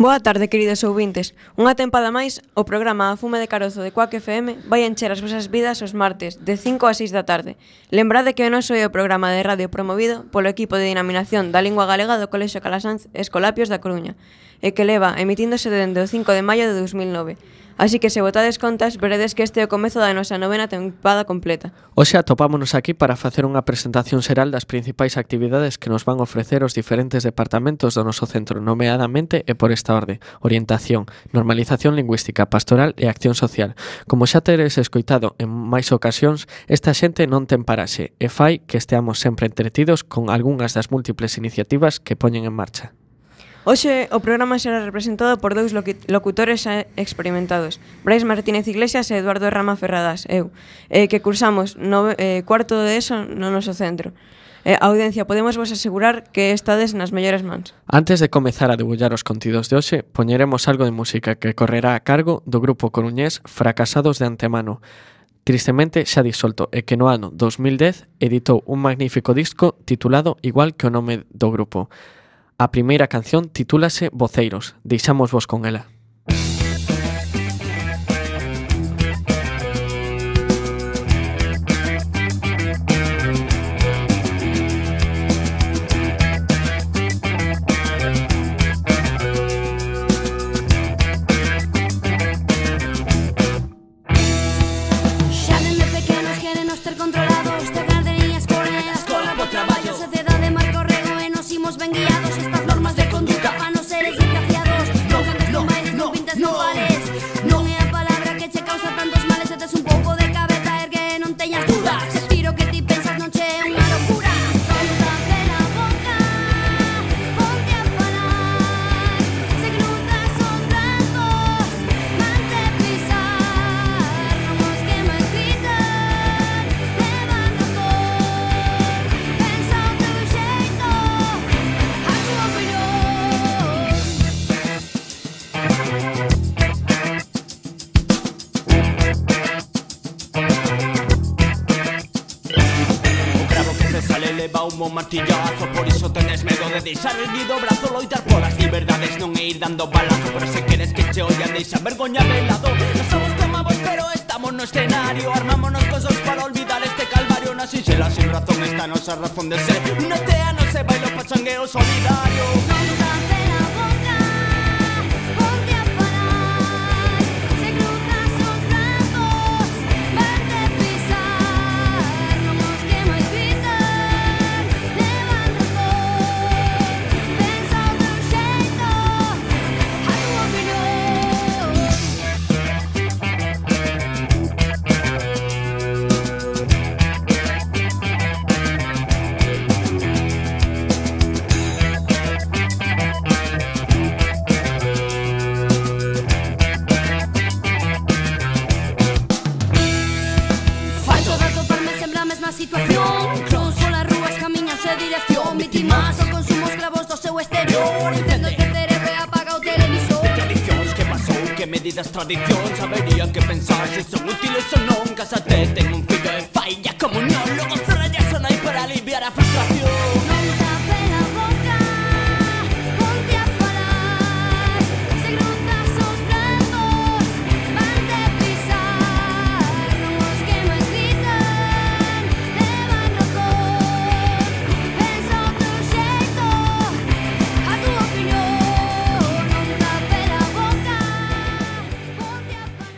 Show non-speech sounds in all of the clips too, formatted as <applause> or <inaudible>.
Boa tarde, queridos ouvintes. Unha tempada máis, o programa A Fume de Carozo de Coac FM vai encher as vosas vidas os martes, de 5 a 6 da tarde. Lembrade que o noso é o programa de radio promovido polo equipo de dinaminación da lingua galega do Colexo Calasanz Escolapios da Coruña e que leva emitíndose dende o 5 de maio de 2009. Así que se botades contas, veredes que este é o comezo da nosa novena tempada completa. Oxe atopámonos aquí para facer unha presentación xeral das principais actividades que nos van ofrecer os diferentes departamentos do noso centro, nomeadamente e por esta orde, orientación, normalización lingüística, pastoral e acción social. Como xa teres escoitado en máis ocasións, esta xente non ten paraxe e fai que esteamos sempre entretidos con algunhas das múltiples iniciativas que poñen en marcha. Hoxe, o programa será representado por dous locutores experimentados, Brais Martínez Iglesias e Eduardo Rama Ferradas, eu, eh, que cursamos no, eh, cuarto de ESO no noso centro. Eh, audiencia, podemos vos asegurar que estades nas mellores mans. Antes de comezar a debullar os contidos de hoxe, poñeremos algo de música que correrá a cargo do grupo coruñés Fracasados de Antemano, tristemente xa disolto e que no ano 2010 editou un magnífico disco titulado igual que o nome do grupo. A primeira canción titúlase Voceiros, deixámosvos con ela. un martillazo Por iso tenes medo de deixar erguido o brazo Loitar polas liberdades non e ir dando balazo Pero se queres que che oian deixa vergoña de lado. Non somos tomabos pero estamos no escenario Armámonos cosos para olvidar este calvario Na sinxela sin razón esta nosa razón de ser Una tea no se bailo pa changueo solidario. adicción, sabería qué pensar si son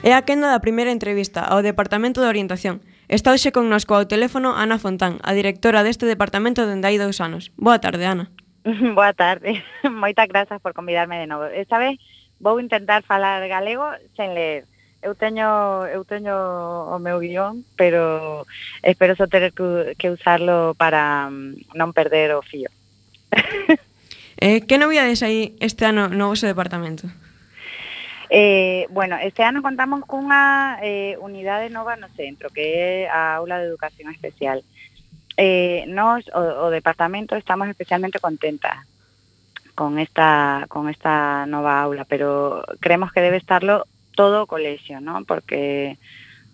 É a quenda da primeira entrevista ao Departamento de Orientación. Está hoxe connosco ao teléfono Ana Fontán, a directora deste departamento dende hai dous anos. Boa tarde, Ana. <laughs> Boa tarde. <laughs> Moitas grazas por convidarme de novo. Esta vez vou intentar falar galego sen ler. Eu teño eu teño o meu guión, pero espero só ter que, que usarlo para mm, non perder o fío. <laughs> eh, que novidades hai este ano no vosso departamento? Eh, bueno, este ano contamos cunha eh, unidade nova no centro, que a Aula de Educación Especial. Eh, nos, o, o departamento, estamos especialmente contentas con esta, con esta aula, pero creemos que debe estarlo todo o colexio, ¿no? Porque,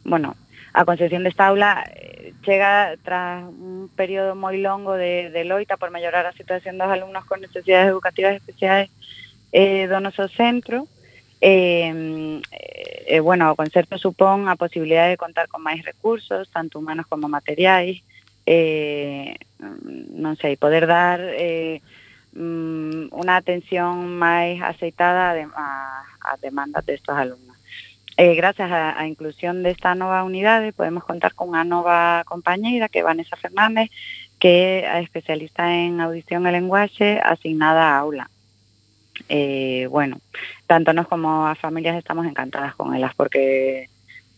bueno, a concepción desta aula eh, chega tras un período moi longo de, de loita por mellorar a situación dos alumnos con necesidades educativas especiais eh, do noso centro, eh, eh, bueno, o concerto supón a posibilidade de contar con máis recursos, tanto humanos como materiais, eh, non sei, poder dar eh, mm, unha atención máis aceitada a, a demandas destes alumnos. Eh, gracias á, inclusión desta nova unidade podemos contar con unha nova compañeira que é Vanessa Fernández que a especialista en audición e lenguaxe asignada á aula. eh, bueno, tanto nos como as familias estamos encantadas con elas porque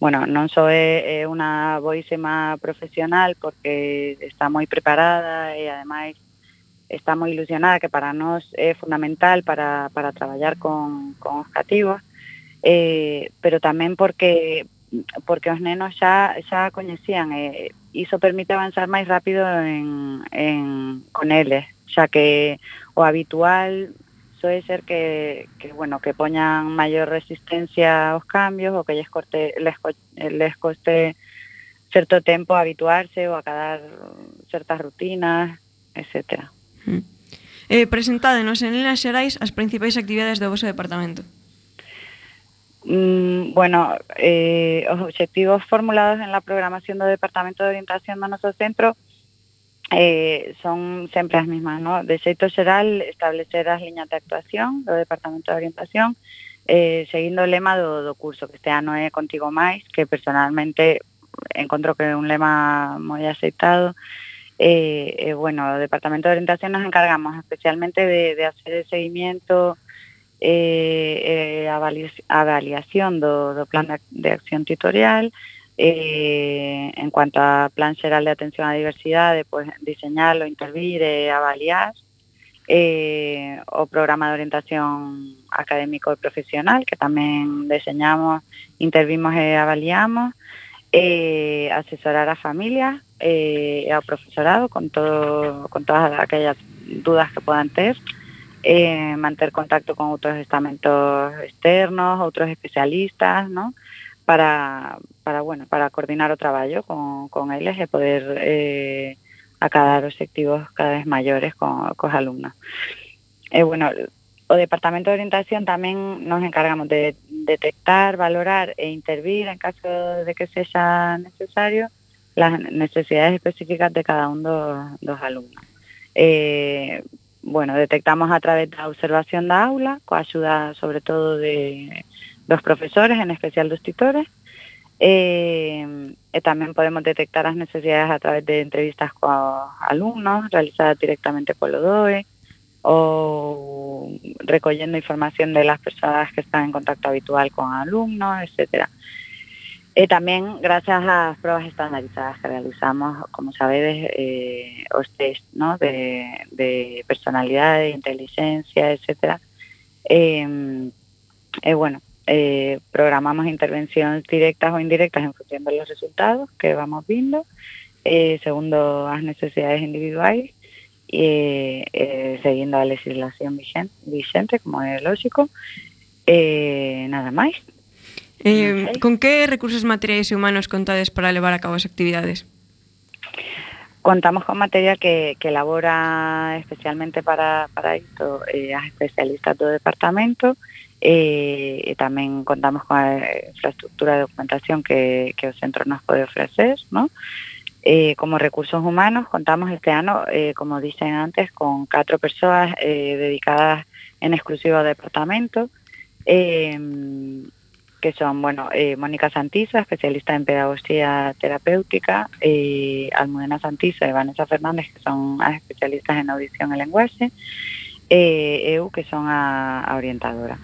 bueno, non só é, eh, é unha boísima profesional porque está moi preparada e ademais está moi ilusionada que para nós é fundamental para, para traballar con, con os cativos eh, pero tamén porque porque os nenos xa xa coñecían e eh, iso permite avanzar máis rápido en, en, con eles xa que o habitual soe ser que, que bueno, que poñan maior resistencia aos cambios ou que lles corte les, les coste certo tempo habituarse ou acadar certas rutinas, etcétera. Mm. Eh, presentádenos en líneas xerais as principais actividades do vosso departamento. Mm, bueno, eh, os obxectivos formulados en la programación do Departamento de Orientación do noso centro eh, son sempre as mismas, ¿no? De xeito xeral, establecer as liñas de actuación do Departamento de Orientación, eh, seguindo o lema do, do curso, que este ano é Contigo Máis, que personalmente encontro que é un lema moi aceitado, eh, eh, bueno, o Departamento de Orientación nos encargamos especialmente de, de hacer el seguimiento, eh, eh, avaliación do, do plan de, de acción tutorial, eh, en cuanto a plan xeral de atención á diversidade, pues, diseñarlo, intervir e avaliar, eh, o programa de orientación académico e profesional, que tamén deseñamos, intervimos e avaliamos, eh, asesorar a familia eh, e ao profesorado con, todo, con todas aquellas dudas que puedan ter, eh, manter contacto con outros estamentos externos, outros especialistas, ¿no? Para, para, bueno, para coordinar o traballo con, con eles e poder eh, acadar objetivos cada vez maiores con, cos alumnos. E, bueno, o Departamento de Orientación tamén nos encargamos de detectar, valorar e intervir en caso de que sexa necesario las necesidades específicas de cada un dos, dos alumnos. Eh, bueno, detectamos a través da observación da aula, coa axuda sobre todo de dos profesores, en especial dos titores, e, e tamén podemos detectar as necesidades a través de entrevistas coa alumnos realizadas directamente polo DOE ou recollendo información de las persoas que están en contacto habitual con alumnos, etcétera. E tamén, gracias ás probas estandarizadas que realizamos, como sabedes, eh, test ¿no? de, de personalidade, de inteligencia, etc. Eh, eh, bueno, eh, programamos intervenciones directas o indirectas en función de los resultados que vamos viendo, eh, segundo as necesidades individuais, e, eh, eh seguindo a legislación vigente, vigente como é lógico, eh, nada máis. Eh, con que recursos materiais e humanos contades para levar a cabo as actividades? Contamos con material que, que elabora especialmente para, para isto eh, as especialistas do departamento, eh, e tamén contamos con a infraestructura de documentación que, que centro nos pode ofrecer. Eh, como recursos humanos contamos este ano, eh, como dicen antes, con catro persoas eh, dedicadas en exclusivo ao departamento, eh, que son, bueno, eh, Mónica Santiza, especialista en pedagogía terapéutica, eh, Almudena Santiza y Vanessa Fernández, que son especialistas en audición y lenguaje, eh, EU, que son a, a orientadora.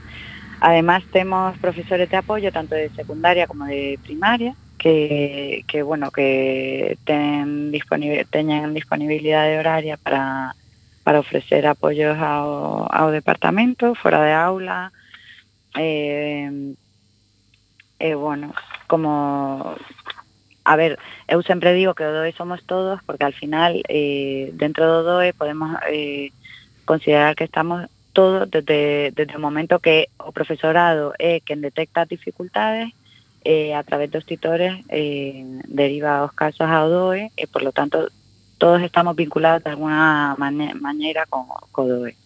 Además, tenemos profesores de apoyo, tanto de secundaria como de primaria, que, que bueno, que ten disponibil, teñen disponibilidade horaria para, para ofrecer apoyos ao, ao departamento, fora de aula, eh, e bueno, como a ver, eu sempre digo que o DOE somos todos porque al final eh, dentro do DOE podemos eh, considerar que estamos todo desde, desde o momento que o profesorado é quen detecta as dificultades eh, a través dos titores eh, deriva os casos ao DOE e eh, por lo tanto todos estamos vinculados de alguna maneira con co DOE.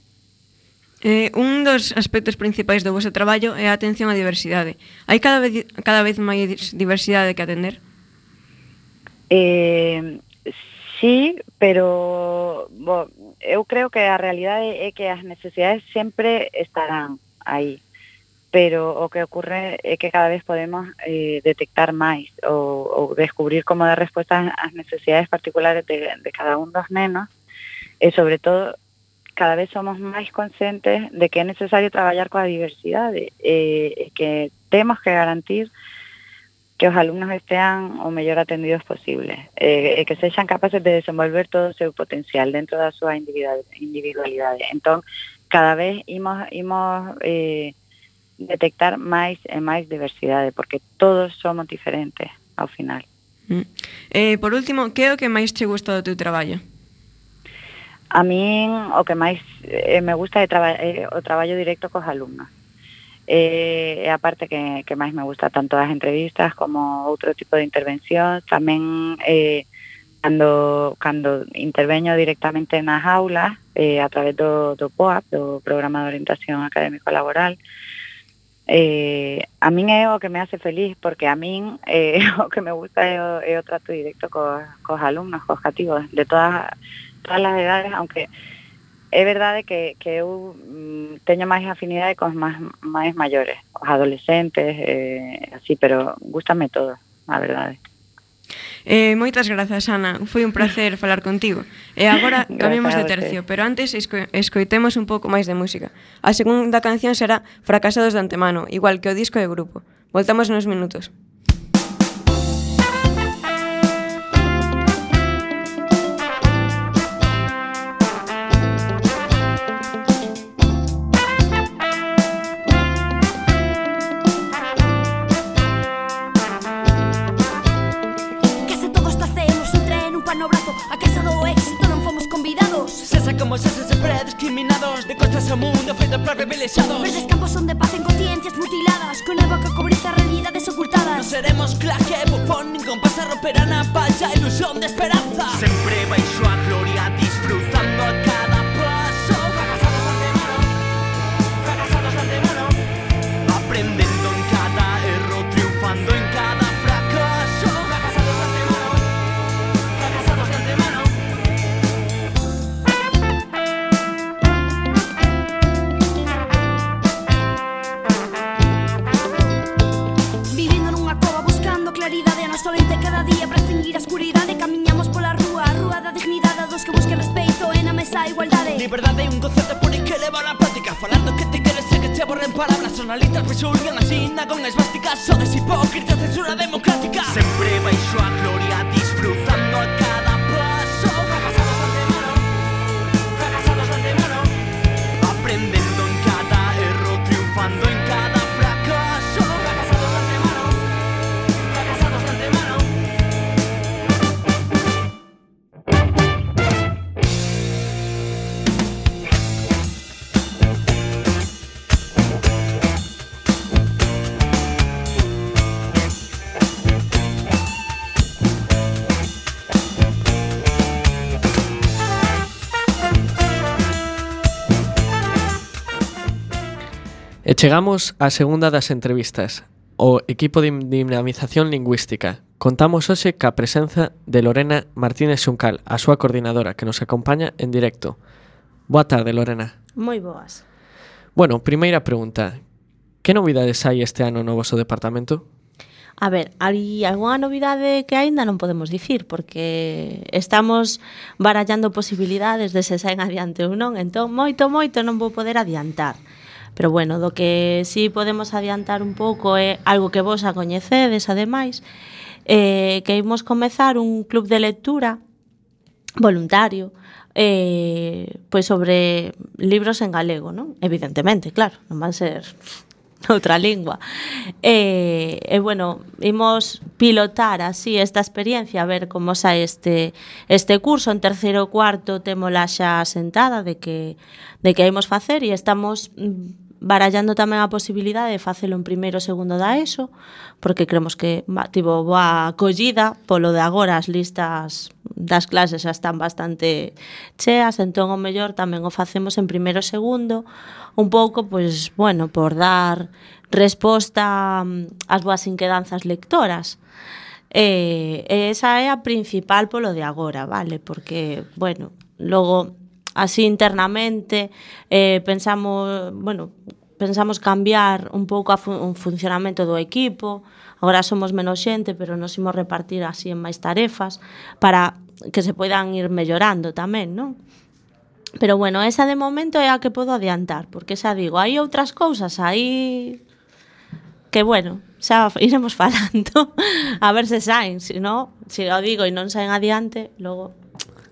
Eh, un dos aspectos principais do vosso traballo é a atención á diversidade. Hai cada vez, cada vez máis diversidade que atender? Eh, sí, pero bo, eu creo que a realidade é que as necesidades sempre estarán aí, pero o que ocurre é que cada vez podemos eh, detectar máis ou, ou descubrir como dar resposta ás necesidades particulares de, de cada un dos nenos e sobre todo cada vez somos máis conscientes de que é necesario traballar coa diversidade e, e que temos que garantir que os alumnos estean o mellor atendidos posible, eh, e que sexan capaces de desenvolver todo o seu potencial dentro da súa individualidade. Entón, cada vez imos, imos eh, detectar máis e eh, máis diversidade, porque todos somos diferentes ao final. Mm. Eh, por último, que é o que máis te gusta do teu traballo? A min o que máis eh, me gusta é traba eh, o traballo directo cos alumnos. Eh, que, que máis me gusta, tanto as entrevistas como outro tipo de intervención. Tamén eh, cando, cando interveño directamente nas aulas, eh, a través do, do POAP, do Programa de Orientación Académico Laboral, eh, a min é o que me hace feliz porque a min eh, <laughs> o que me gusta é o, é trato directo cos, cos alumnos, cos cativos de todas, todas as edades, aunque É verdade que, que eu mm, teño máis afinidade cos máis, máis maiores, os adolescentes, eh, así, pero gustame todo, a verdade. Eh, moitas grazas, Ana. Foi un placer <laughs> falar contigo. E agora cambiamos de tercio, pero antes esco escoitemos un pouco máis de música. A segunda canción será Fracasados de Antemano, igual que o disco de grupo. Voltamos nos minutos. Somos eses sempre discriminados De costas ao mundo feito para privilexiados Verdes campos onde pacen conciencias mutiladas Con a boca cobriza realidades ocultadas. Non seremos claque, bufón, ningún pasa a romperán a palla Ilusión de esperanza. Sempre baixo a gloria disfrutando a nacionalistas resolvían así na con esvásticas Sodes hipócritas, censura democrática. Sempre baixo a gloria disfrutando a cara Chegamos á segunda das entrevistas, o equipo de dinamización lingüística. Contamos hoxe ca presenza de Lorena Martínez Xuncal, a súa coordinadora, que nos acompaña en directo. Boa tarde, Lorena. Moi boas. Bueno, primeira pregunta. Que novidades hai este ano no vosso departamento? A ver, hai algunha novidade que aínda non podemos dicir porque estamos barallando posibilidades de se saen adiante ou non, entón moito moito non vou poder adiantar. Pero bueno, do que si sí podemos adiantar un pouco é algo que vos a coñecedes ademais, eh, que imos comezar un club de lectura voluntario eh, pois sobre libros en galego, non? Evidentemente, claro, non van ser <laughs> outra lingua. E, e bueno, imos pilotar así esta experiencia, a ver como sae este este curso en terceiro cuarto témola xa sentada de que de que imos facer e estamos mm, barallando tamén a posibilidade de facelo en primeiro e segundo da ESO, porque cremos que tivo boa acollida, polo de agora as listas das clases xa están bastante cheas, entón o mellor tamén o facemos en primeiro e segundo, un pouco, pois, bueno, por dar resposta mm, ás boas inquedanzas lectoras. E, e esa é a principal polo de agora, vale? Porque, bueno, logo así internamente eh, pensamos, bueno, pensamos cambiar un pouco a fun o funcionamento do equipo. Agora somos menos xente, pero nos imos repartir así en máis tarefas para que se poidan ir mellorando tamén, non? Pero bueno, esa de momento é a que podo adiantar, porque xa digo, hai outras cousas aí que bueno, xa <laughs> iremos falando a ver se saen, se non, se o digo e non saen adiante, logo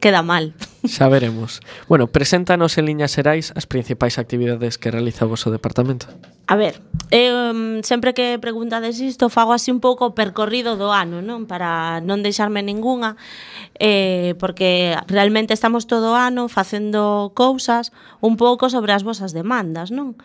queda mal. Xa veremos. Bueno, preséntanos en liñas xerais as principais actividades que realiza o vosso departamento. A ver, eh, sempre que preguntades isto, fago así un pouco o percorrido do ano, non? Para non deixarme ningunha, eh, porque realmente estamos todo o ano facendo cousas un pouco sobre as vosas demandas, non?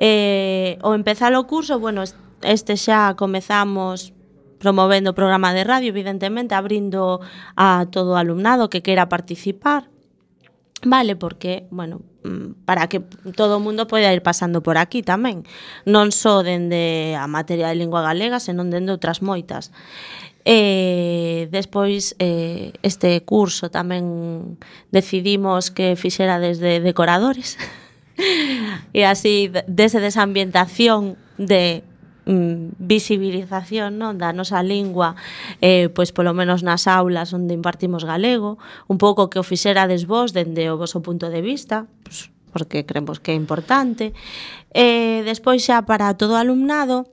Eh, o empezar o curso, bueno, este xa comezamos promovendo o programa de radio, evidentemente, abrindo a todo o alumnado que queira participar. Vale, porque, bueno, mm, para que todo o mundo poida ir pasando por aquí tamén. Non só dende a materia de lingua galega, senón dende outras moitas. E despois eh, este curso tamén decidimos que fixera desde decoradores. <laughs> e así desde desambientación de mm, visibilización non da nosa lingua eh, pois polo menos nas aulas onde impartimos galego un pouco que o fixerades vos dende o voso punto de vista pois, porque creemos que é importante. Eh, despois xa para todo o alumnado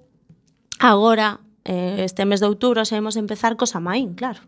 agora eh, este mes de outubro xa imos empezar cos amaín, claro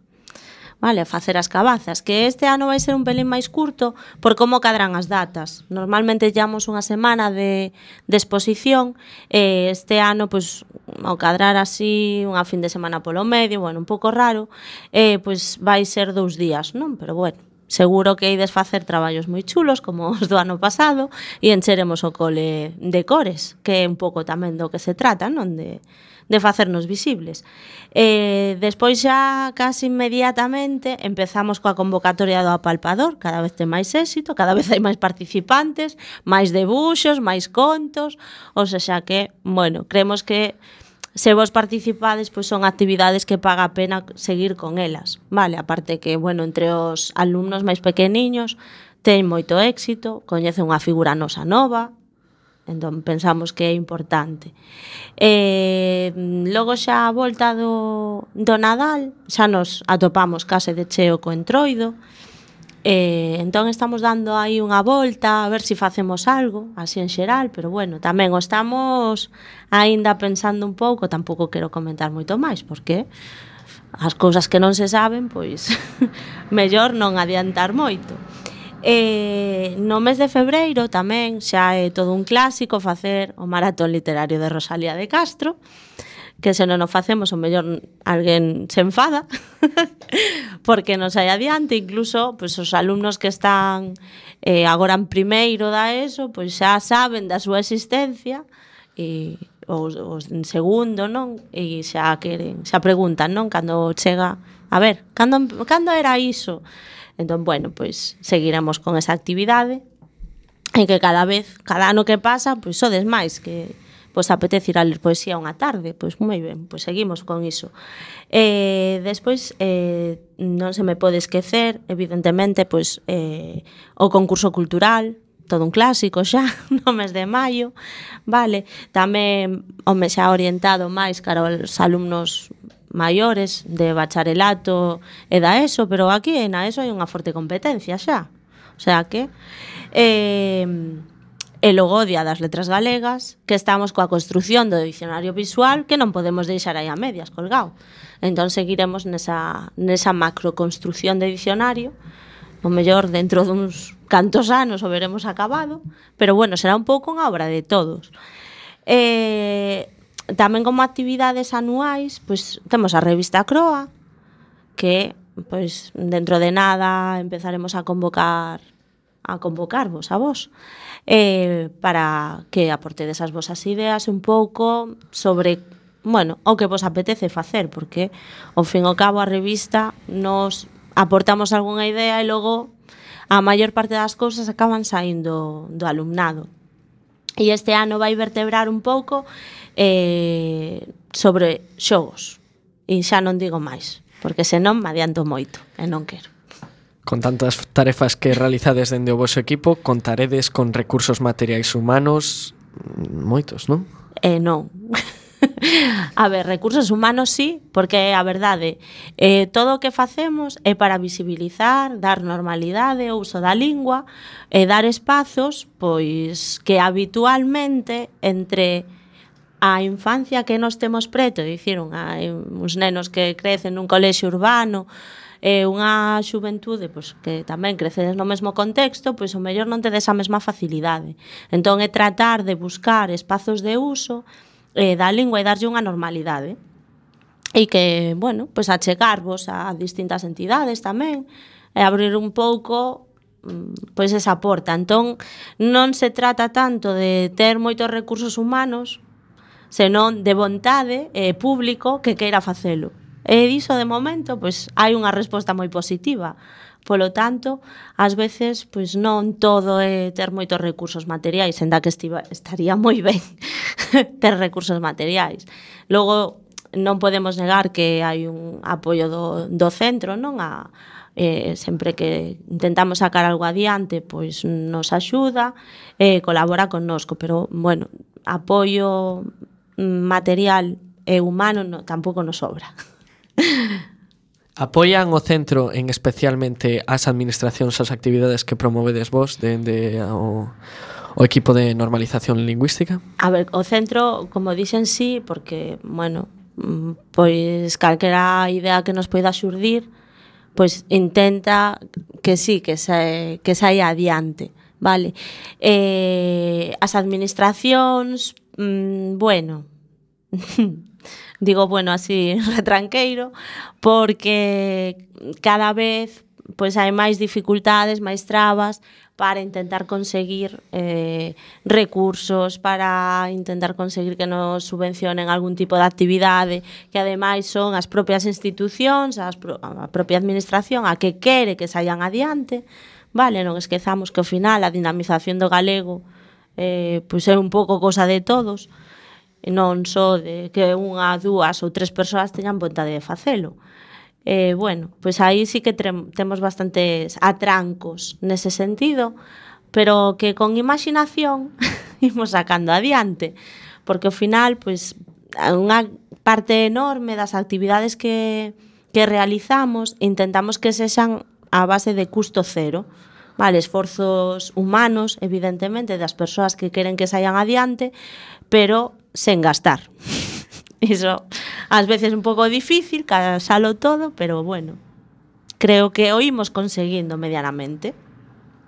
vale, a facer as cabazas, que este ano vai ser un pelín máis curto por como cadran as datas. Normalmente llamos unha semana de, de exposición, e este ano, pois, ao cadrar así unha fin de semana polo medio, bueno, un pouco raro, eh, pois vai ser dous días, non? Pero bueno, Seguro que ides facer traballos moi chulos como <laughs> os do ano pasado e encheremos o cole de cores, que é un pouco tamén do que se trata, non? De, de facernos visibles. E despois xa casi inmediatamente empezamos coa convocatoria do apalpador, cada vez ten máis éxito, cada vez hai máis participantes, máis debuxos, máis contos, ou xa, xa que, bueno, creemos que se vos participades, pois son actividades que paga a pena seguir con elas. Vale, aparte que, bueno, entre os alumnos máis pequeniños ten moito éxito, coñece unha figura nosa nova, entón pensamos que é importante. E, mm, logo xa a volta do, do Nadal, xa nos atopamos case de cheo co entroido, E, entón estamos dando aí unha volta a ver se si facemos algo, así en xeral, pero bueno, tamén o estamos aínda pensando un pouco, tampouco quero comentar moito máis, porque as cousas que non se saben, pois <laughs> mellor non adiantar moito. E no mes de febreiro tamén xa é todo un clásico facer o maratón literario de Rosalía de Castro, que se non o facemos, o mellor alguén se enfada, <laughs> porque nos hai adiante, incluso pois, os alumnos que están eh, agora en primeiro da ESO, pois xa saben da súa existencia, e os, os en segundo, non? E xa queren, xa preguntan, non? Cando chega, a ver, cando, cando era iso? Entón, bueno, pois seguiremos con esa actividade e que cada vez, cada ano que pasa, pois sodes máis que pois apetece ir a ler poesía unha tarde, pois moi ben, pois seguimos con iso. Eh, despois eh, non se me pode esquecer, evidentemente, pois eh, o concurso cultural, todo un clásico xa, <laughs> no mes de maio, vale? Tamén o mes xa orientado máis cara aos alumnos maiores de bacharelato e da ESO, pero aquí na ESO hai unha forte competencia xa. O sea que eh, e logo o Día das Letras Galegas, que estamos coa construción do dicionario visual que non podemos deixar aí a medias colgado. Entón seguiremos nesa, nesa macroconstrucción de dicionario, o mellor dentro duns cantos anos o veremos acabado, pero bueno, será un pouco unha obra de todos. Eh, tamén como actividades anuais, pois temos a revista Croa, que pois dentro de nada empezaremos a convocar a convocarvos a vos eh, para que aportedes as vosas ideas un pouco sobre bueno, o que vos apetece facer porque ao fin ao cabo a revista nos aportamos algunha idea e logo a maior parte das cousas acaban saindo do alumnado e este ano vai vertebrar un pouco eh, sobre xogos. E xa non digo máis, porque senón me adianto moito e non quero. Con tantas tarefas que realizades dende o vosso equipo, contaredes con recursos materiais humanos mm, moitos, non? Eh, non. <laughs> <laughs> a ver, recursos humanos sí, porque a verdade, eh, todo o que facemos é para visibilizar, dar normalidade o uso da lingua, e dar espazos pois que habitualmente entre a infancia que nos temos preto, dicir, unha, uns nenos que crecen nun colexio urbano, e unha xuventude pois, que tamén crecedes no mesmo contexto, pois o mellor non tedes a mesma facilidade. Entón é tratar de buscar espazos de uso eh, da lingua e darlle unha normalidade. E que, bueno, pois achegarvos a distintas entidades tamén e abrir un pouco pois esa porta. Entón, non se trata tanto de ter moitos recursos humanos, senón de vontade e eh, público que queira facelo. E diso de momento, pois hai unha resposta moi positiva Polo tanto, ás veces pois non todo é ter moitos recursos materiais, enda que estiva, estaría <laughs> moi ben ter recursos materiais. Logo, non podemos negar que hai un apoio do, do centro, non? A, eh, sempre que intentamos sacar algo adiante, pois nos axuda, eh, colabora connosco, pero, bueno, apoio material e humano no, tampouco nos sobra. <laughs> Apoian o centro en especialmente as administracións as actividades que promovedes vos dende de, o, o equipo de normalización lingüística? A ver, o centro, como dixen sí, porque, bueno, mm, pois calquera idea que nos poida xurdir, pois intenta que sí, que se, que saia adiante, vale? Eh, as administracións, mm, bueno, <laughs> digo, bueno, así <laughs> retranqueiro, porque cada vez pois hai máis dificultades, máis trabas para intentar conseguir eh, recursos, para intentar conseguir que nos subvencionen algún tipo de actividade, que ademais son as propias institucións, as pro, a propia administración a que quere que saian adiante. Vale, non esquezamos que ao final a dinamización do galego eh, pois é un pouco cosa de todos. Eh, e non só de que unha, dúas ou tres persoas teñan vontade de facelo. Eh, bueno, pois aí sí que temos bastantes atrancos nese sentido, pero que con imaginación <laughs> imos sacando adiante, porque ao final, pois, unha parte enorme das actividades que, que realizamos intentamos que sexan a base de custo cero, vale, esforzos humanos, evidentemente, das persoas que queren que saian adiante, pero sen gastar. <laughs> Iso, ás veces un pouco difícil, casalo todo, pero bueno, creo que o imos conseguindo medianamente.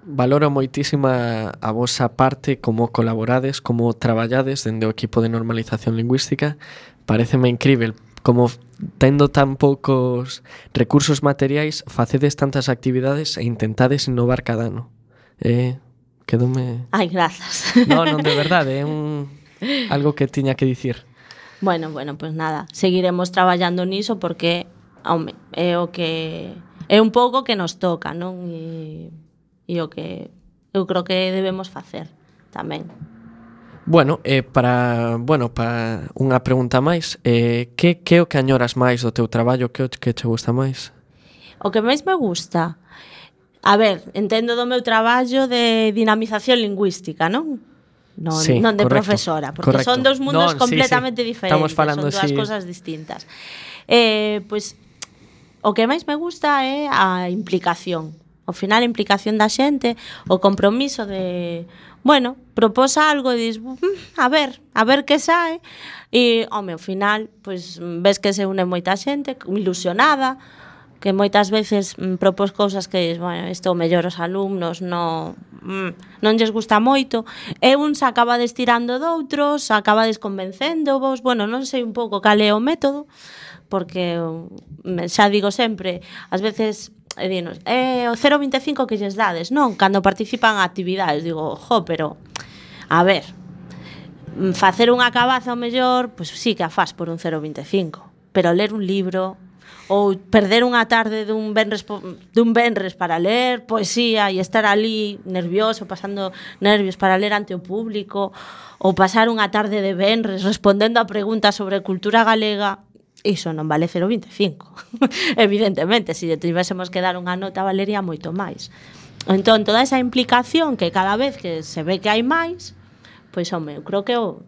Valoro moitísima a vosa parte como colaborades, como traballades dende o equipo de normalización lingüística. Pareceme incrível como tendo tan poucos recursos materiais, facedes tantas actividades e intentades innovar cada ano. Eh, quedome... Ai, grazas. No, non, de verdade, é un <laughs> Algo que tiña que dicir. Bueno, bueno, pues nada, seguiremos traballando niso porque home, é o que é un pouco que nos toca, non? E, e o que eu creo que debemos facer tamén. Bueno, eh, para, bueno, para unha pregunta máis, eh, que, que é o que añoras máis do teu traballo? Que, que te gusta máis? O que máis me gusta? A ver, entendo do meu traballo de dinamización lingüística, non? non, sí, non de correcto, profesora, porque correcto. son dos mundos non, completamente sí, sí. diferentes, Estamos falando, son dúas sí. cousas distintas. Eh, pois pues, o que máis me gusta é a implicación. Ao final a implicación da xente, o compromiso de, bueno, proposa algo e dis, mm, a ver, a ver que sae. E, home, ao final, pois, ves que se une moita xente, ilusionada, que moitas veces mm, propos cousas que bueno, isto mellor os alumnos no, mm, non lles gusta moito, e uns acabades tirando doutros, acabades desconvencendo vos, bueno, non sei un pouco cal é o método, porque mm, xa digo sempre, ás veces e dinos, eh, o 0,25 que lles dades, non? Cando participan a actividades, digo, jo, pero, a ver, mm, facer unha cabaza o mellor, pois pues, sí que a faz por un 0,25, pero ler un libro, ou perder unha tarde dun benres dun benres para ler poesía e estar ali nervioso, pasando nervios para ler ante o público, ou pasar unha tarde de benres respondendo a preguntas sobre cultura galega, iso non vale 0,25. <laughs> Evidentemente, se lle tivésemos que dar unha nota valería moito máis. Entón, toda esa implicación que cada vez que se ve que hai máis, pois, home, eu creo que o,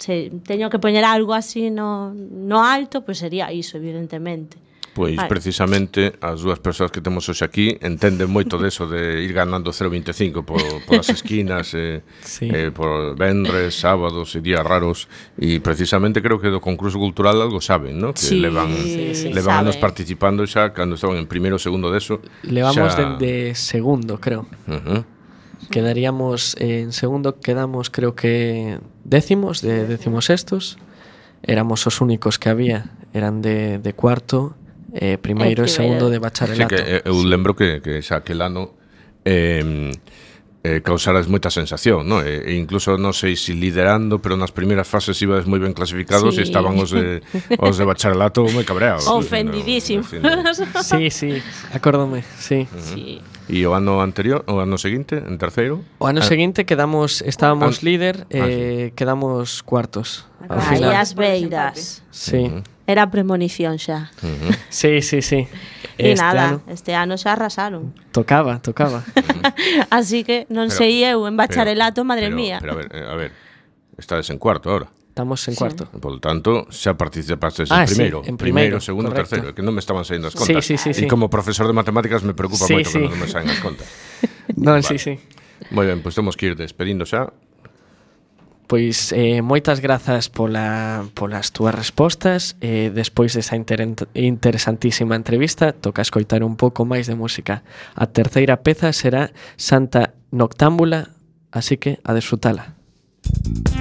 se teño que poñer algo así no, no alto, pois pues sería iso, evidentemente. Pois vale. precisamente as dúas persoas que temos hoxe aquí entenden moito deso de ir ganando 0,25 por, por as esquinas eh, sí. eh, por vendres, sábados e días raros e precisamente creo que do concurso cultural algo saben, ¿no? que sí, levan, sí, sí, levan sabe. anos participando xa cando estaban en primeiro segundo deso Levamos xa... dende segundo, creo uh -huh. Quedaríamos eh, en segundo, quedamos creo que décimos, de décimos sextos, éramos os únicos que había, eran de, de cuarto, eh, primeiro e segundo de bacharelato. Sí, que eh, eu lembro que, que xa aquel ano eh, eh, causaras moita sensación, no? E, e incluso non sei se si liderando, pero nas primeiras fases ibas moi ben clasificados sí. e estaban os de, <laughs> os de bacharelato moi cabreados. Ofendidísimos. Sí, sí, acórdome, sí. Uh -huh. sí. E o ano anterior, o ano seguinte, en terceiro. O ano ah. seguinte quedamos estábamos an, líder ah, e eh, quedamos cuartos. Ao final. as beiras. Sí. Era premonición xa. Uh -huh. Sí, sí, sí. E este nada, ano... este ano xa arrasaron. Tocaba, tocaba. <laughs> Así que non pero, sei eu en bacharelato, madre pero, mía. Pero a ver, eh, a ver, estades en cuarto agora. Estamos en sí. cuarto. Por tanto, xa participaste ah, en primeiro. Sí, en primeiro, segundo, correcto. terceiro. Que non me estaban saindo as contas. Sí, sí, sí, e sí. como profesor de matemáticas me preocupa sí, moito sí. que non me saen as contas. <laughs> non, vale. sí, sí. Moi ben, pois temos que ir despedindo xa. Pois eh, moitas grazas pola, polas túas respostas eh, Despois desa inter interesantísima entrevista Toca escoitar un pouco máis de música A terceira peza será Santa Noctámbula Así que a desfrutala Música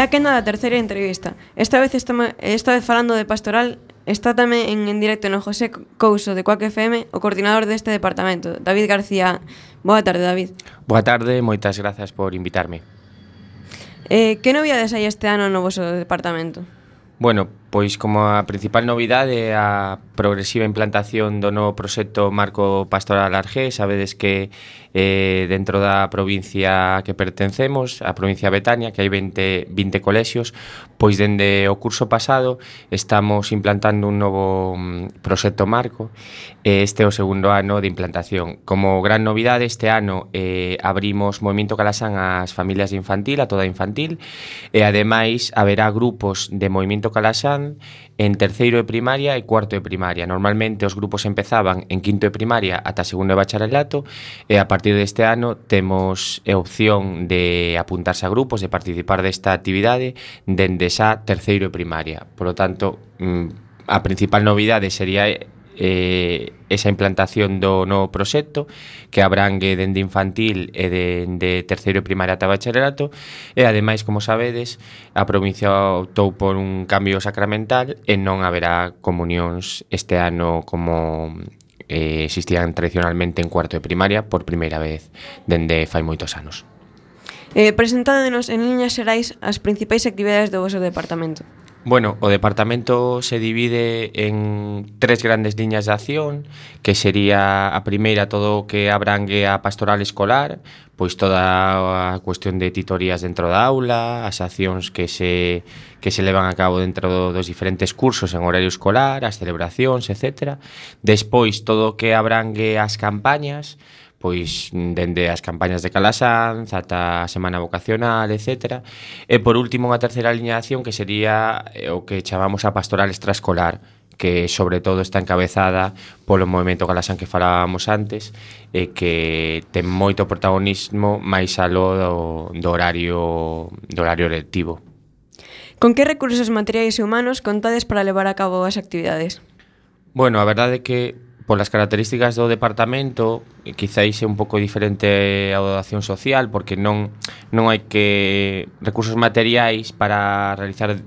E a quenda da terceira entrevista. Esta vez estamos esta vez falando de pastoral Está tamén en, en directo no José Couso de Coac FM, o coordinador deste departamento, David García. Boa tarde, David. Boa tarde, moitas grazas por invitarme. Eh, que novidades hai este ano no vosso departamento? Bueno, Pois como a principal novidade é a progresiva implantación do novo proxecto Marco Pastoral Argé, sabedes que eh, dentro da provincia que pertencemos, a provincia de Betania, que hai 20, 20 colexios, pois dende o curso pasado estamos implantando un novo mm, proxecto Marco, eh, este é o segundo ano de implantación. Como gran novidade este ano eh, abrimos Movimento Calasán ás familias de infantil, a toda infantil, e ademais haberá grupos de Movimento Calasán empezaban en terceiro de primaria e cuarto de primaria. Normalmente os grupos empezaban en quinto de primaria ata segundo de bacharelato e a partir deste ano temos a opción de apuntarse a grupos, de participar desta actividade dende xa terceiro de primaria. Por lo tanto, mm, a principal novidade sería eh, esa implantación do novo proxecto que abrangue dende infantil e dende de terceiro e primaria ata bacharelato e ademais, como sabedes, a provincia optou por un cambio sacramental e non haberá comunións este ano como eh, existían tradicionalmente en cuarto de primaria por primeira vez dende fai moitos anos. Eh, presentádenos en liñas xerais as principais actividades do vosso departamento. Bueno, o departamento se divide en tres grandes liñas de acción, que sería a primeira todo o que abrangue a pastoral escolar, pois toda a cuestión de titorías dentro da aula, as accións que se que se levan a cabo dentro dos diferentes cursos en horario escolar, as celebracións, etc. Despois todo o que abrangue as campañas, pois dende as campañas de Calasanz ata a semana vocacional, etc. E por último unha terceira liña de acción que sería eh, o que chamamos a pastoral extraescolar, que sobre todo está encabezada polo movimento Calasan que falábamos antes e que ten moito protagonismo máis aló do, do horario do horario lectivo. Con que recursos materiais e humanos contades para levar a cabo as actividades? Bueno, a verdade é que polas características do departamento quizáis é un pouco diferente ao da acción social porque non non hai que recursos materiais para realizar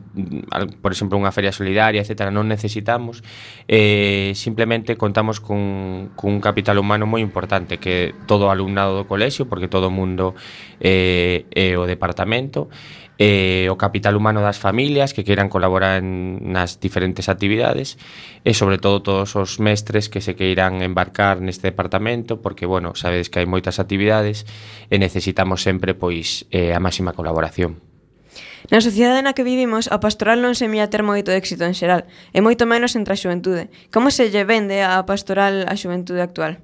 por exemplo unha feria solidaria etc. non necesitamos eh, simplemente contamos cun, cun capital humano moi importante que todo o alumnado do colexio porque todo o mundo eh, é o departamento e eh, o capital humano das familias que queiran colaborar en, nas diferentes actividades e sobre todo todos os mestres que se queiran embarcar neste departamento porque, bueno, sabedes que hai moitas actividades e necesitamos sempre pois eh, a máxima colaboración. Na sociedade na que vivimos, a pastoral non se mía ter moito éxito en xeral, e moito menos entre a xuventude. Como se lle vende a pastoral a xuventude actual?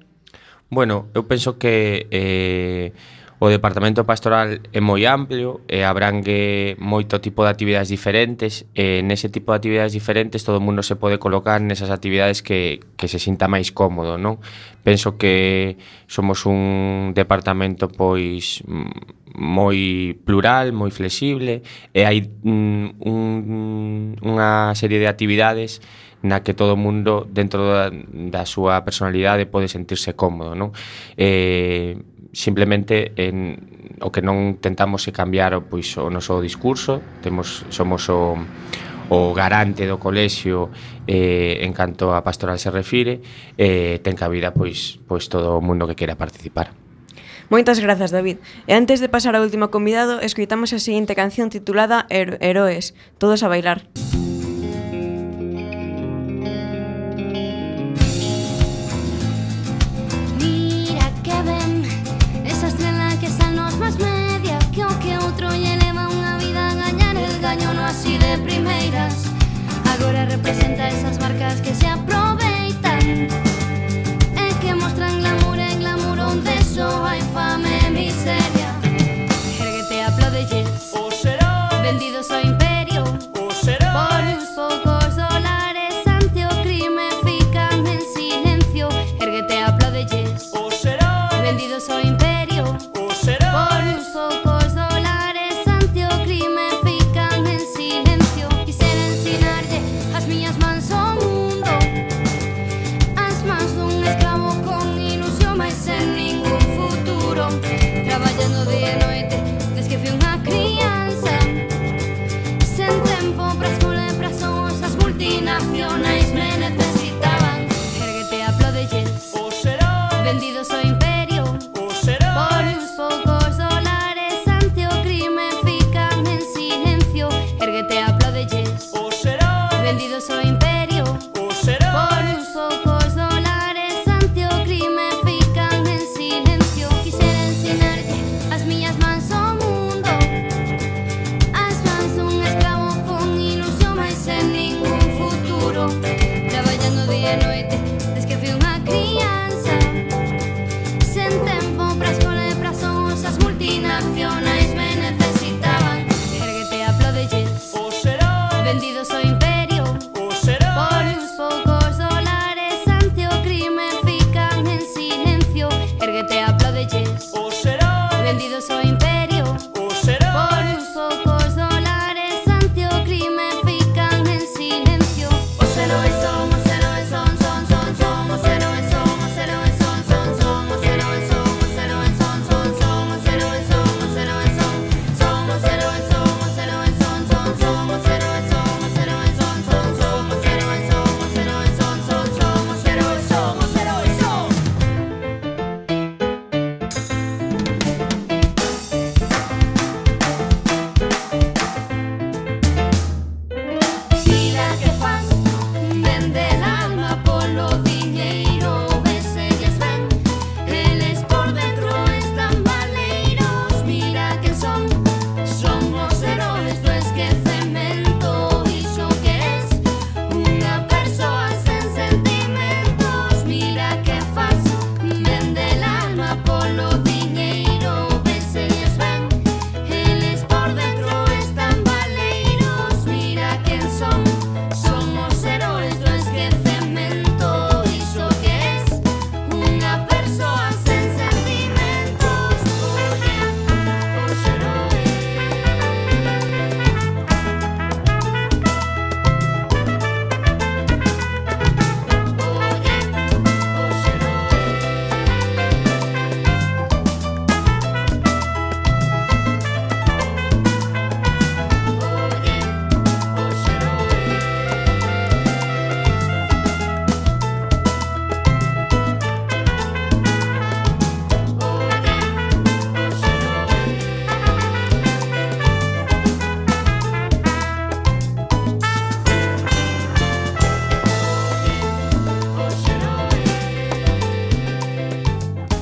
Bueno, eu penso que eh, o departamento pastoral é moi amplio e abrangue moito tipo de actividades diferentes e nese tipo de actividades diferentes todo o mundo se pode colocar nesas actividades que, que se sinta máis cómodo, non? Penso que somos un departamento pois mm, moi plural, moi flexible e hai mm, un, unha serie de actividades que na que todo mundo dentro da, da súa personalidade pode sentirse cómodo, non? Eh, simplemente en, o que non tentamos é cambiar pois, o noso discurso, temos, somos o, o garante do colexio eh, en canto a pastoral se refire, eh, ten cabida pois, pois todo o mundo que queira participar. Moitas grazas, David. E antes de pasar ao último convidado, escoitamos a seguinte canción titulada Her Heroes, Todos a bailar. Música representa esas marcas que se aproveitan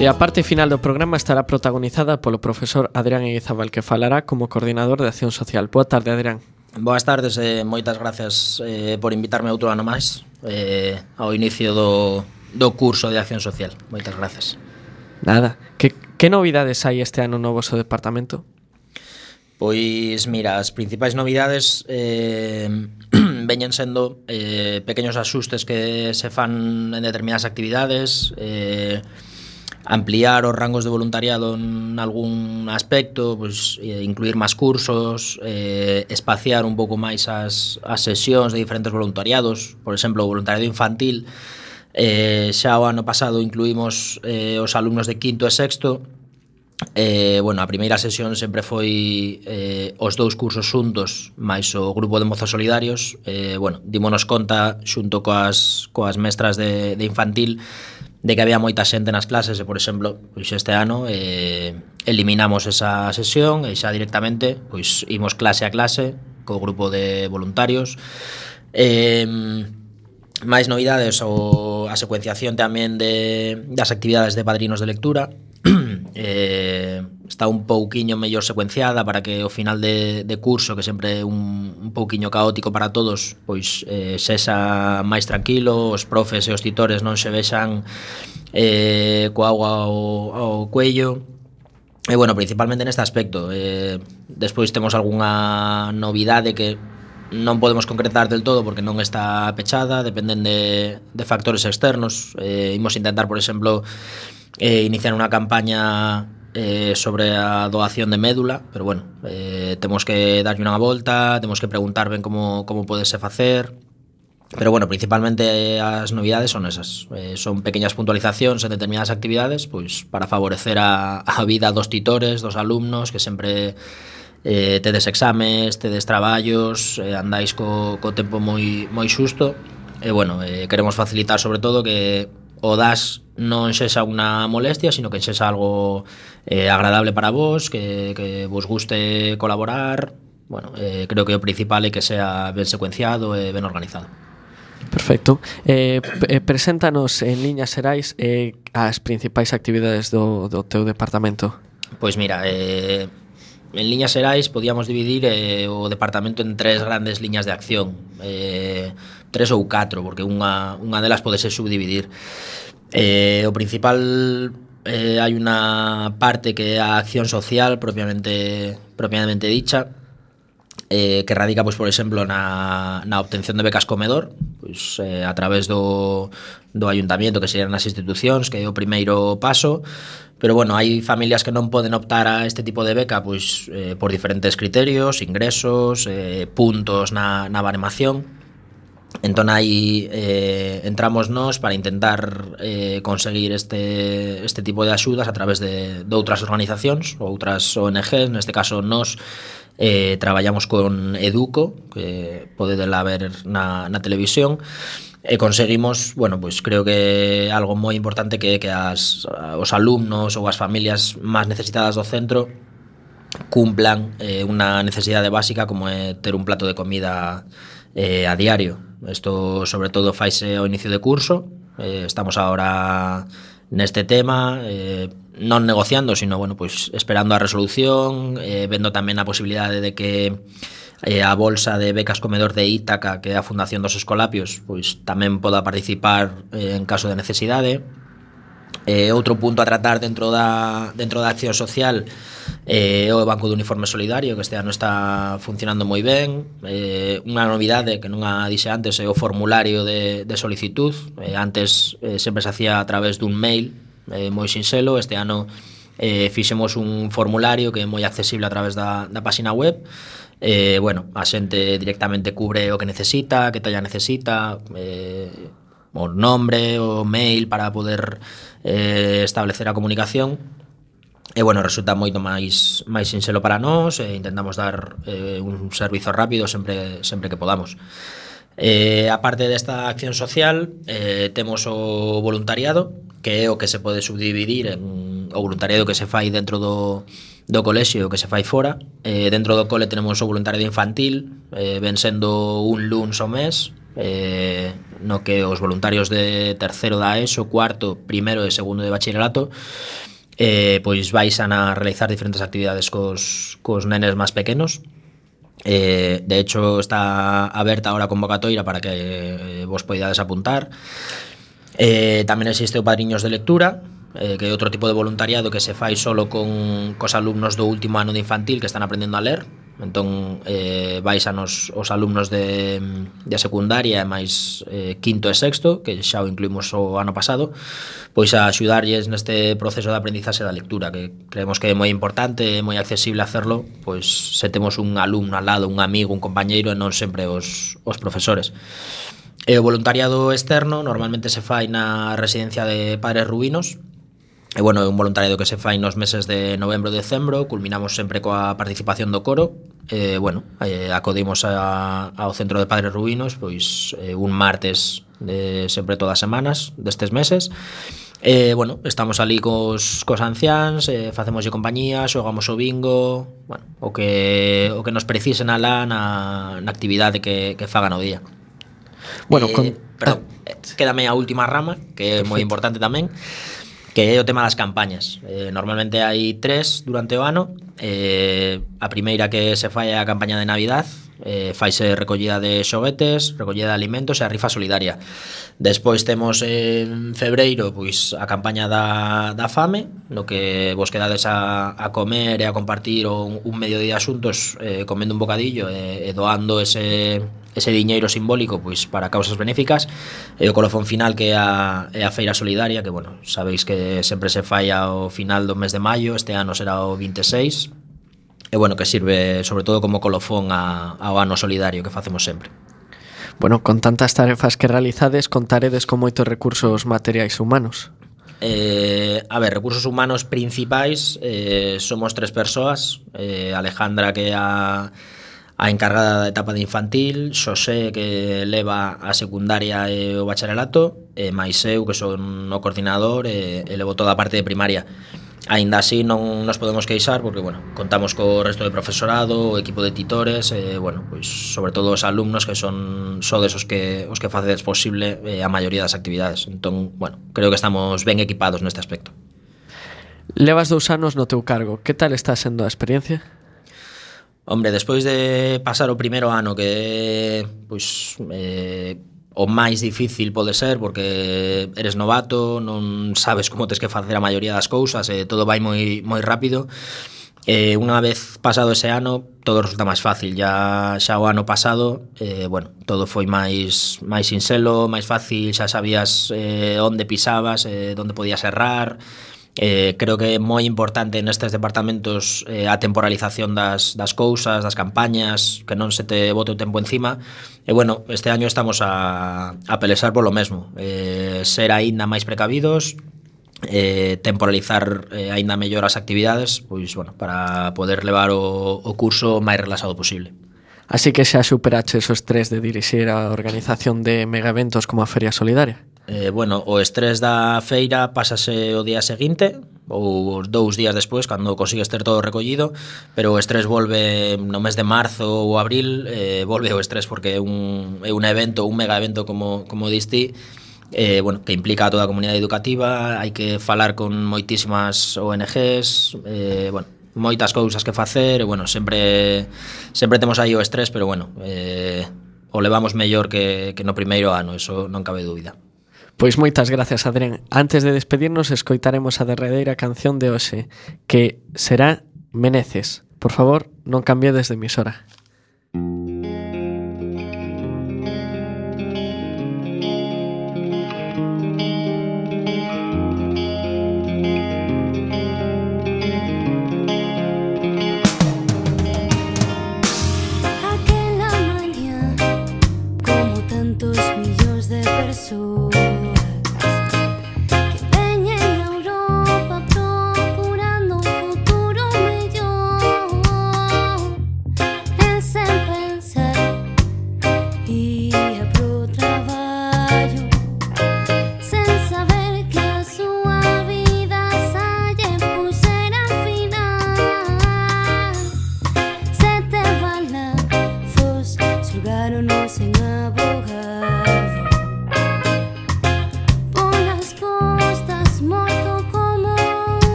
E a parte final do programa estará protagonizada polo profesor Adrián Eguizabal que falará como coordinador de Acción Social. Boa tarde, Adrián. Boas tardes e eh, moitas gracias eh, por invitarme outro ano máis eh, ao inicio do, do curso de Acción Social. Moitas gracias. Nada. Que, que novidades hai este ano no vosso departamento? Pois, mira, as principais novidades eh, <clears throat> veñen sendo eh, pequeños axustes que se fan en determinadas actividades, eh, ampliar os rangos de voluntariado en algún aspecto, pues, eh, incluir máis cursos, eh, espaciar un pouco máis as, as sesións de diferentes voluntariados, por exemplo, o voluntariado infantil, eh, xa o ano pasado incluímos eh, os alumnos de quinto e sexto, Eh, bueno, a primeira sesión sempre foi eh, os dous cursos xuntos máis o grupo de mozos solidarios. Eh, bueno, dimonos conta xunto coas, coas mestras de, de infantil de que había moita xente nas clases e, por exemplo, pois este ano eh, eliminamos esa sesión e xa directamente pois imos clase a clase co grupo de voluntarios. Eh, máis novidades ou a secuenciación tamén de, das actividades de padrinos de lectura. <clears throat> Eh, está un pouquiño mellor secuenciada para que o final de, de curso, que sempre é un, un pouquiño caótico para todos, pois eh, sexa máis tranquilo, os profes e os titores non se vexan eh, coa agua ao, ao cuello, E bueno, principalmente neste aspecto eh, Despois temos algunha novidade que non podemos concretar del todo porque non está pechada, dependen de, de factores externos. Eh, imos intentar, por exemplo, eh, iniciar unha campaña eh, sobre a doación de médula, pero bueno, eh, temos que darlle unha volta, temos que preguntar ben como, como podese facer, Pero bueno, principalmente eh, as novidades son esas. Eh, son pequeñas puntualizacións en determinadas actividades pois para favorecer a, a vida dos titores, dos alumnos, que sempre eh, tedes exames, tedes traballos, eh, andáis co, co tempo moi, moi xusto. E bueno, eh, queremos facilitar sobre todo que o das non sexa unha molestia, sino que sexa algo eh, agradable para vos, que, que vos guste colaborar. Bueno, eh, creo que o principal é que sea ben secuenciado e ben organizado. Perfecto. Eh, eh, preséntanos en liñas xerais eh, as principais actividades do, do teu departamento. Pois mira, eh, en liñas xerais podíamos dividir eh, o departamento en tres grandes liñas de acción. Eh, tres ou catro, porque unha, unha delas pode ser subdividir. Eh, o principal eh, hai unha parte que é a acción social propiamente propiamente dicha eh, que radica, pois, por exemplo, na, na obtención de becas comedor pois, eh, a través do, do ayuntamiento que serían as institucións, que é o primeiro paso pero bueno, hai familias que non poden optar a este tipo de beca pois, eh, por diferentes criterios, ingresos, eh, puntos na, na baremación Entón aí eh, entramos nós para intentar eh, conseguir este, este tipo de axudas a través de, de outras organizacións, outras ONGs, neste caso nós eh, traballamos con Educo, que podedela ver na, na televisión, e conseguimos, bueno, pois creo que algo moi importante que que as os alumnos ou as familias máis necesitadas do centro cumplan eh, unha necesidade básica como é ter un plato de comida eh, a diario. Isto sobre todo faise ao inicio de curso. Eh, estamos agora neste tema, eh, non negociando, sino bueno, pois esperando a resolución, eh, vendo tamén a posibilidade de que eh, a bolsa de becas comedor de Ítaca, que é a Fundación dos Escolapios, pois tamén poda participar eh, en caso de necesidade. Eh, outro punto a tratar dentro da, dentro da acción social é eh, o Banco de Uniforme Solidario, que este ano está funcionando moi ben. Eh, unha novidade que non a dixe antes é o formulario de, de solicitud. Eh, antes eh, sempre se hacía a través dun mail eh, moi sinxelo. Este ano eh, fixemos un formulario que é moi accesible a través da, da página web eh, bueno, a xente directamente cubre o que necesita, que talla necesita, eh, o nombre o mail para poder eh, establecer a comunicación E bueno, resulta moito máis máis sinxelo para nós e intentamos dar eh, un servizo rápido sempre sempre que podamos. Eh, a parte desta acción social, eh, temos o voluntariado, que é o que se pode subdividir en o voluntariado que se fai dentro do, do colexio que se fai fora. Eh, dentro do cole tenemos o voluntariado infantil, eh, ven sendo un luns ao mes, eh, no que os voluntarios de terceiro da ESO, cuarto, primeiro e segundo de bacharelato eh, pois vais a realizar diferentes actividades cos, cos nenes máis pequenos. Eh, de hecho está aberta ahora a convocatoria para que eh, vos poidades apuntar. Eh, tamén existe o padriños de lectura eh, que é outro tipo de voluntariado que se fai solo con cos alumnos do último ano de infantil que están aprendendo a ler. Entón, eh, vais a nos, os alumnos de, de secundaria, máis eh, quinto e sexto, que xa o incluímos o ano pasado, pois a axudarlles neste proceso de aprendizaxe da lectura, que creemos que é moi importante, é moi accesible hacerlo, pois se temos un alumno al lado, un amigo, un compañeiro, e non sempre os, os profesores. E o voluntariado externo normalmente se fai na residencia de Padres Rubinos, E bueno, é un voluntariado que se fai nos meses de novembro e decembro, culminamos sempre coa participación do coro. Eh, bueno, eh, acodimos a, ao Centro de Padres Rubinos pois eh, un martes de sempre todas as semanas destes meses. Eh, bueno, estamos ali cos, cos anciáns, eh, facemos de compañía, xogamos o bingo, bueno, o que, o que nos precisen alá na, na actividade que, que fagan o día. Bueno, eh, con... perdón, ah. quédame a última rama, que é moi importante tamén que é o tema das campañas. Eh, normalmente hai tres durante o ano. Eh, a primeira que se fai é a campaña de Navidad, eh, faise recollida de xoguetes, recollida de alimentos e a rifa solidaria. Despois temos en febreiro pois a campaña da, da fame, no que vos quedades a, a comer e a compartir un, un medio de asuntos eh, comendo un bocadillo e, e doando ese ese diñeiro simbólico pois para causas benéficas e o colofón final que é a, é a Feira Solidaria que bueno, sabéis que sempre se fai ao final do mes de maio este ano será o 26 e bueno, que sirve sobre todo como colofón a, ao ano solidario que facemos sempre. Bueno, con tantas tarefas que realizades contaredes con moitos recursos materiais humanos. Eh, a ver, recursos humanos principais eh, somos tres persoas eh, Alejandra que é a a encargada da etapa de infantil, Xosé que leva a secundaria e o bacharelato, e máis eu que son o coordinador e, e levo toda a parte de primaria. Ainda así non nos podemos queixar porque, bueno, contamos co resto de profesorado, o equipo de titores e, bueno, pois, sobre todo os alumnos que son sodes os que, os que facedes posible eh, a maioría das actividades. Entón, bueno, creo que estamos ben equipados neste aspecto. Levas dous anos no teu cargo. Que tal está sendo a experiencia? Hombre, despois de pasar o primeiro ano que pois eh, o máis difícil pode ser porque eres novato, non sabes como tes que facer a maioría das cousas, e eh, todo vai moi moi rápido. Eh, unha vez pasado ese ano, todo resulta máis fácil. Ya xa o ano pasado, eh, bueno, todo foi máis máis sinxelo, máis fácil, xa sabías eh, onde pisabas, eh, onde podías errar, Eh, creo que é moi importante nestes departamentos eh, a temporalización das, das cousas, das campañas, que non se te bote o tempo encima. E bueno, este año estamos a, a pelesar polo mesmo. Eh, ser aínda máis precavidos, eh, temporalizar eh, aínda mellor as actividades, pois bueno, para poder levar o, o curso máis relaxado posible. Así que xa superaches esos tres de dirixir a organización de megaeventos como a Feria Solidaria. Eh, bueno, o estrés da feira pásase o día seguinte ou os dous días despois cando consigues ter todo recollido, pero o estrés volve no mes de marzo ou abril, eh, volve o estrés porque é un, é un evento, un mega evento como, como diste, eh, bueno, que implica a toda a comunidade educativa, hai que falar con moitísimas ONGs, eh, bueno, moitas cousas que facer, e bueno, sempre sempre temos aí o estrés, pero bueno, eh, o levamos mellor que, que no primeiro ano, eso non cabe dúbida. Pois moitas gracias, Adrián. Antes de despedirnos, escoitaremos a derradeira canción de hoxe, que será Meneces. Por favor, non cambiades de emisora.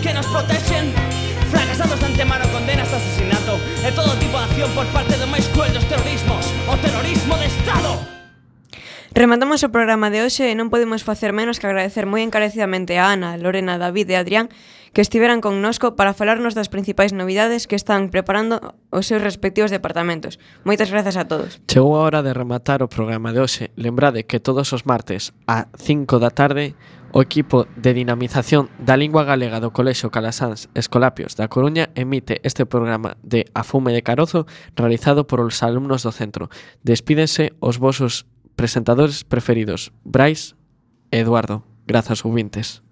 que nos protexen Fracasados de antemano condenas a asesinato E todo tipo de acción por parte do máis cruel dos terrorismos O terrorismo de Estado Rematamos o programa de hoxe e non podemos facer menos que agradecer moi encarecidamente a Ana, Lorena, David e Adrián que estiveran connosco para falarnos das principais novidades que están preparando os seus respectivos departamentos. Moitas grazas a todos. Chegou a hora de rematar o programa de hoxe. Lembrade que todos os martes a 5 da tarde O equipo de dinamización da lingua galega do Colexo Calasáns Escolapios da Coruña emite este programa de Afume de Carozo realizado por os alumnos do centro. Despídense os vosos presentadores preferidos, Brais e Eduardo. Grazas, ouvintes.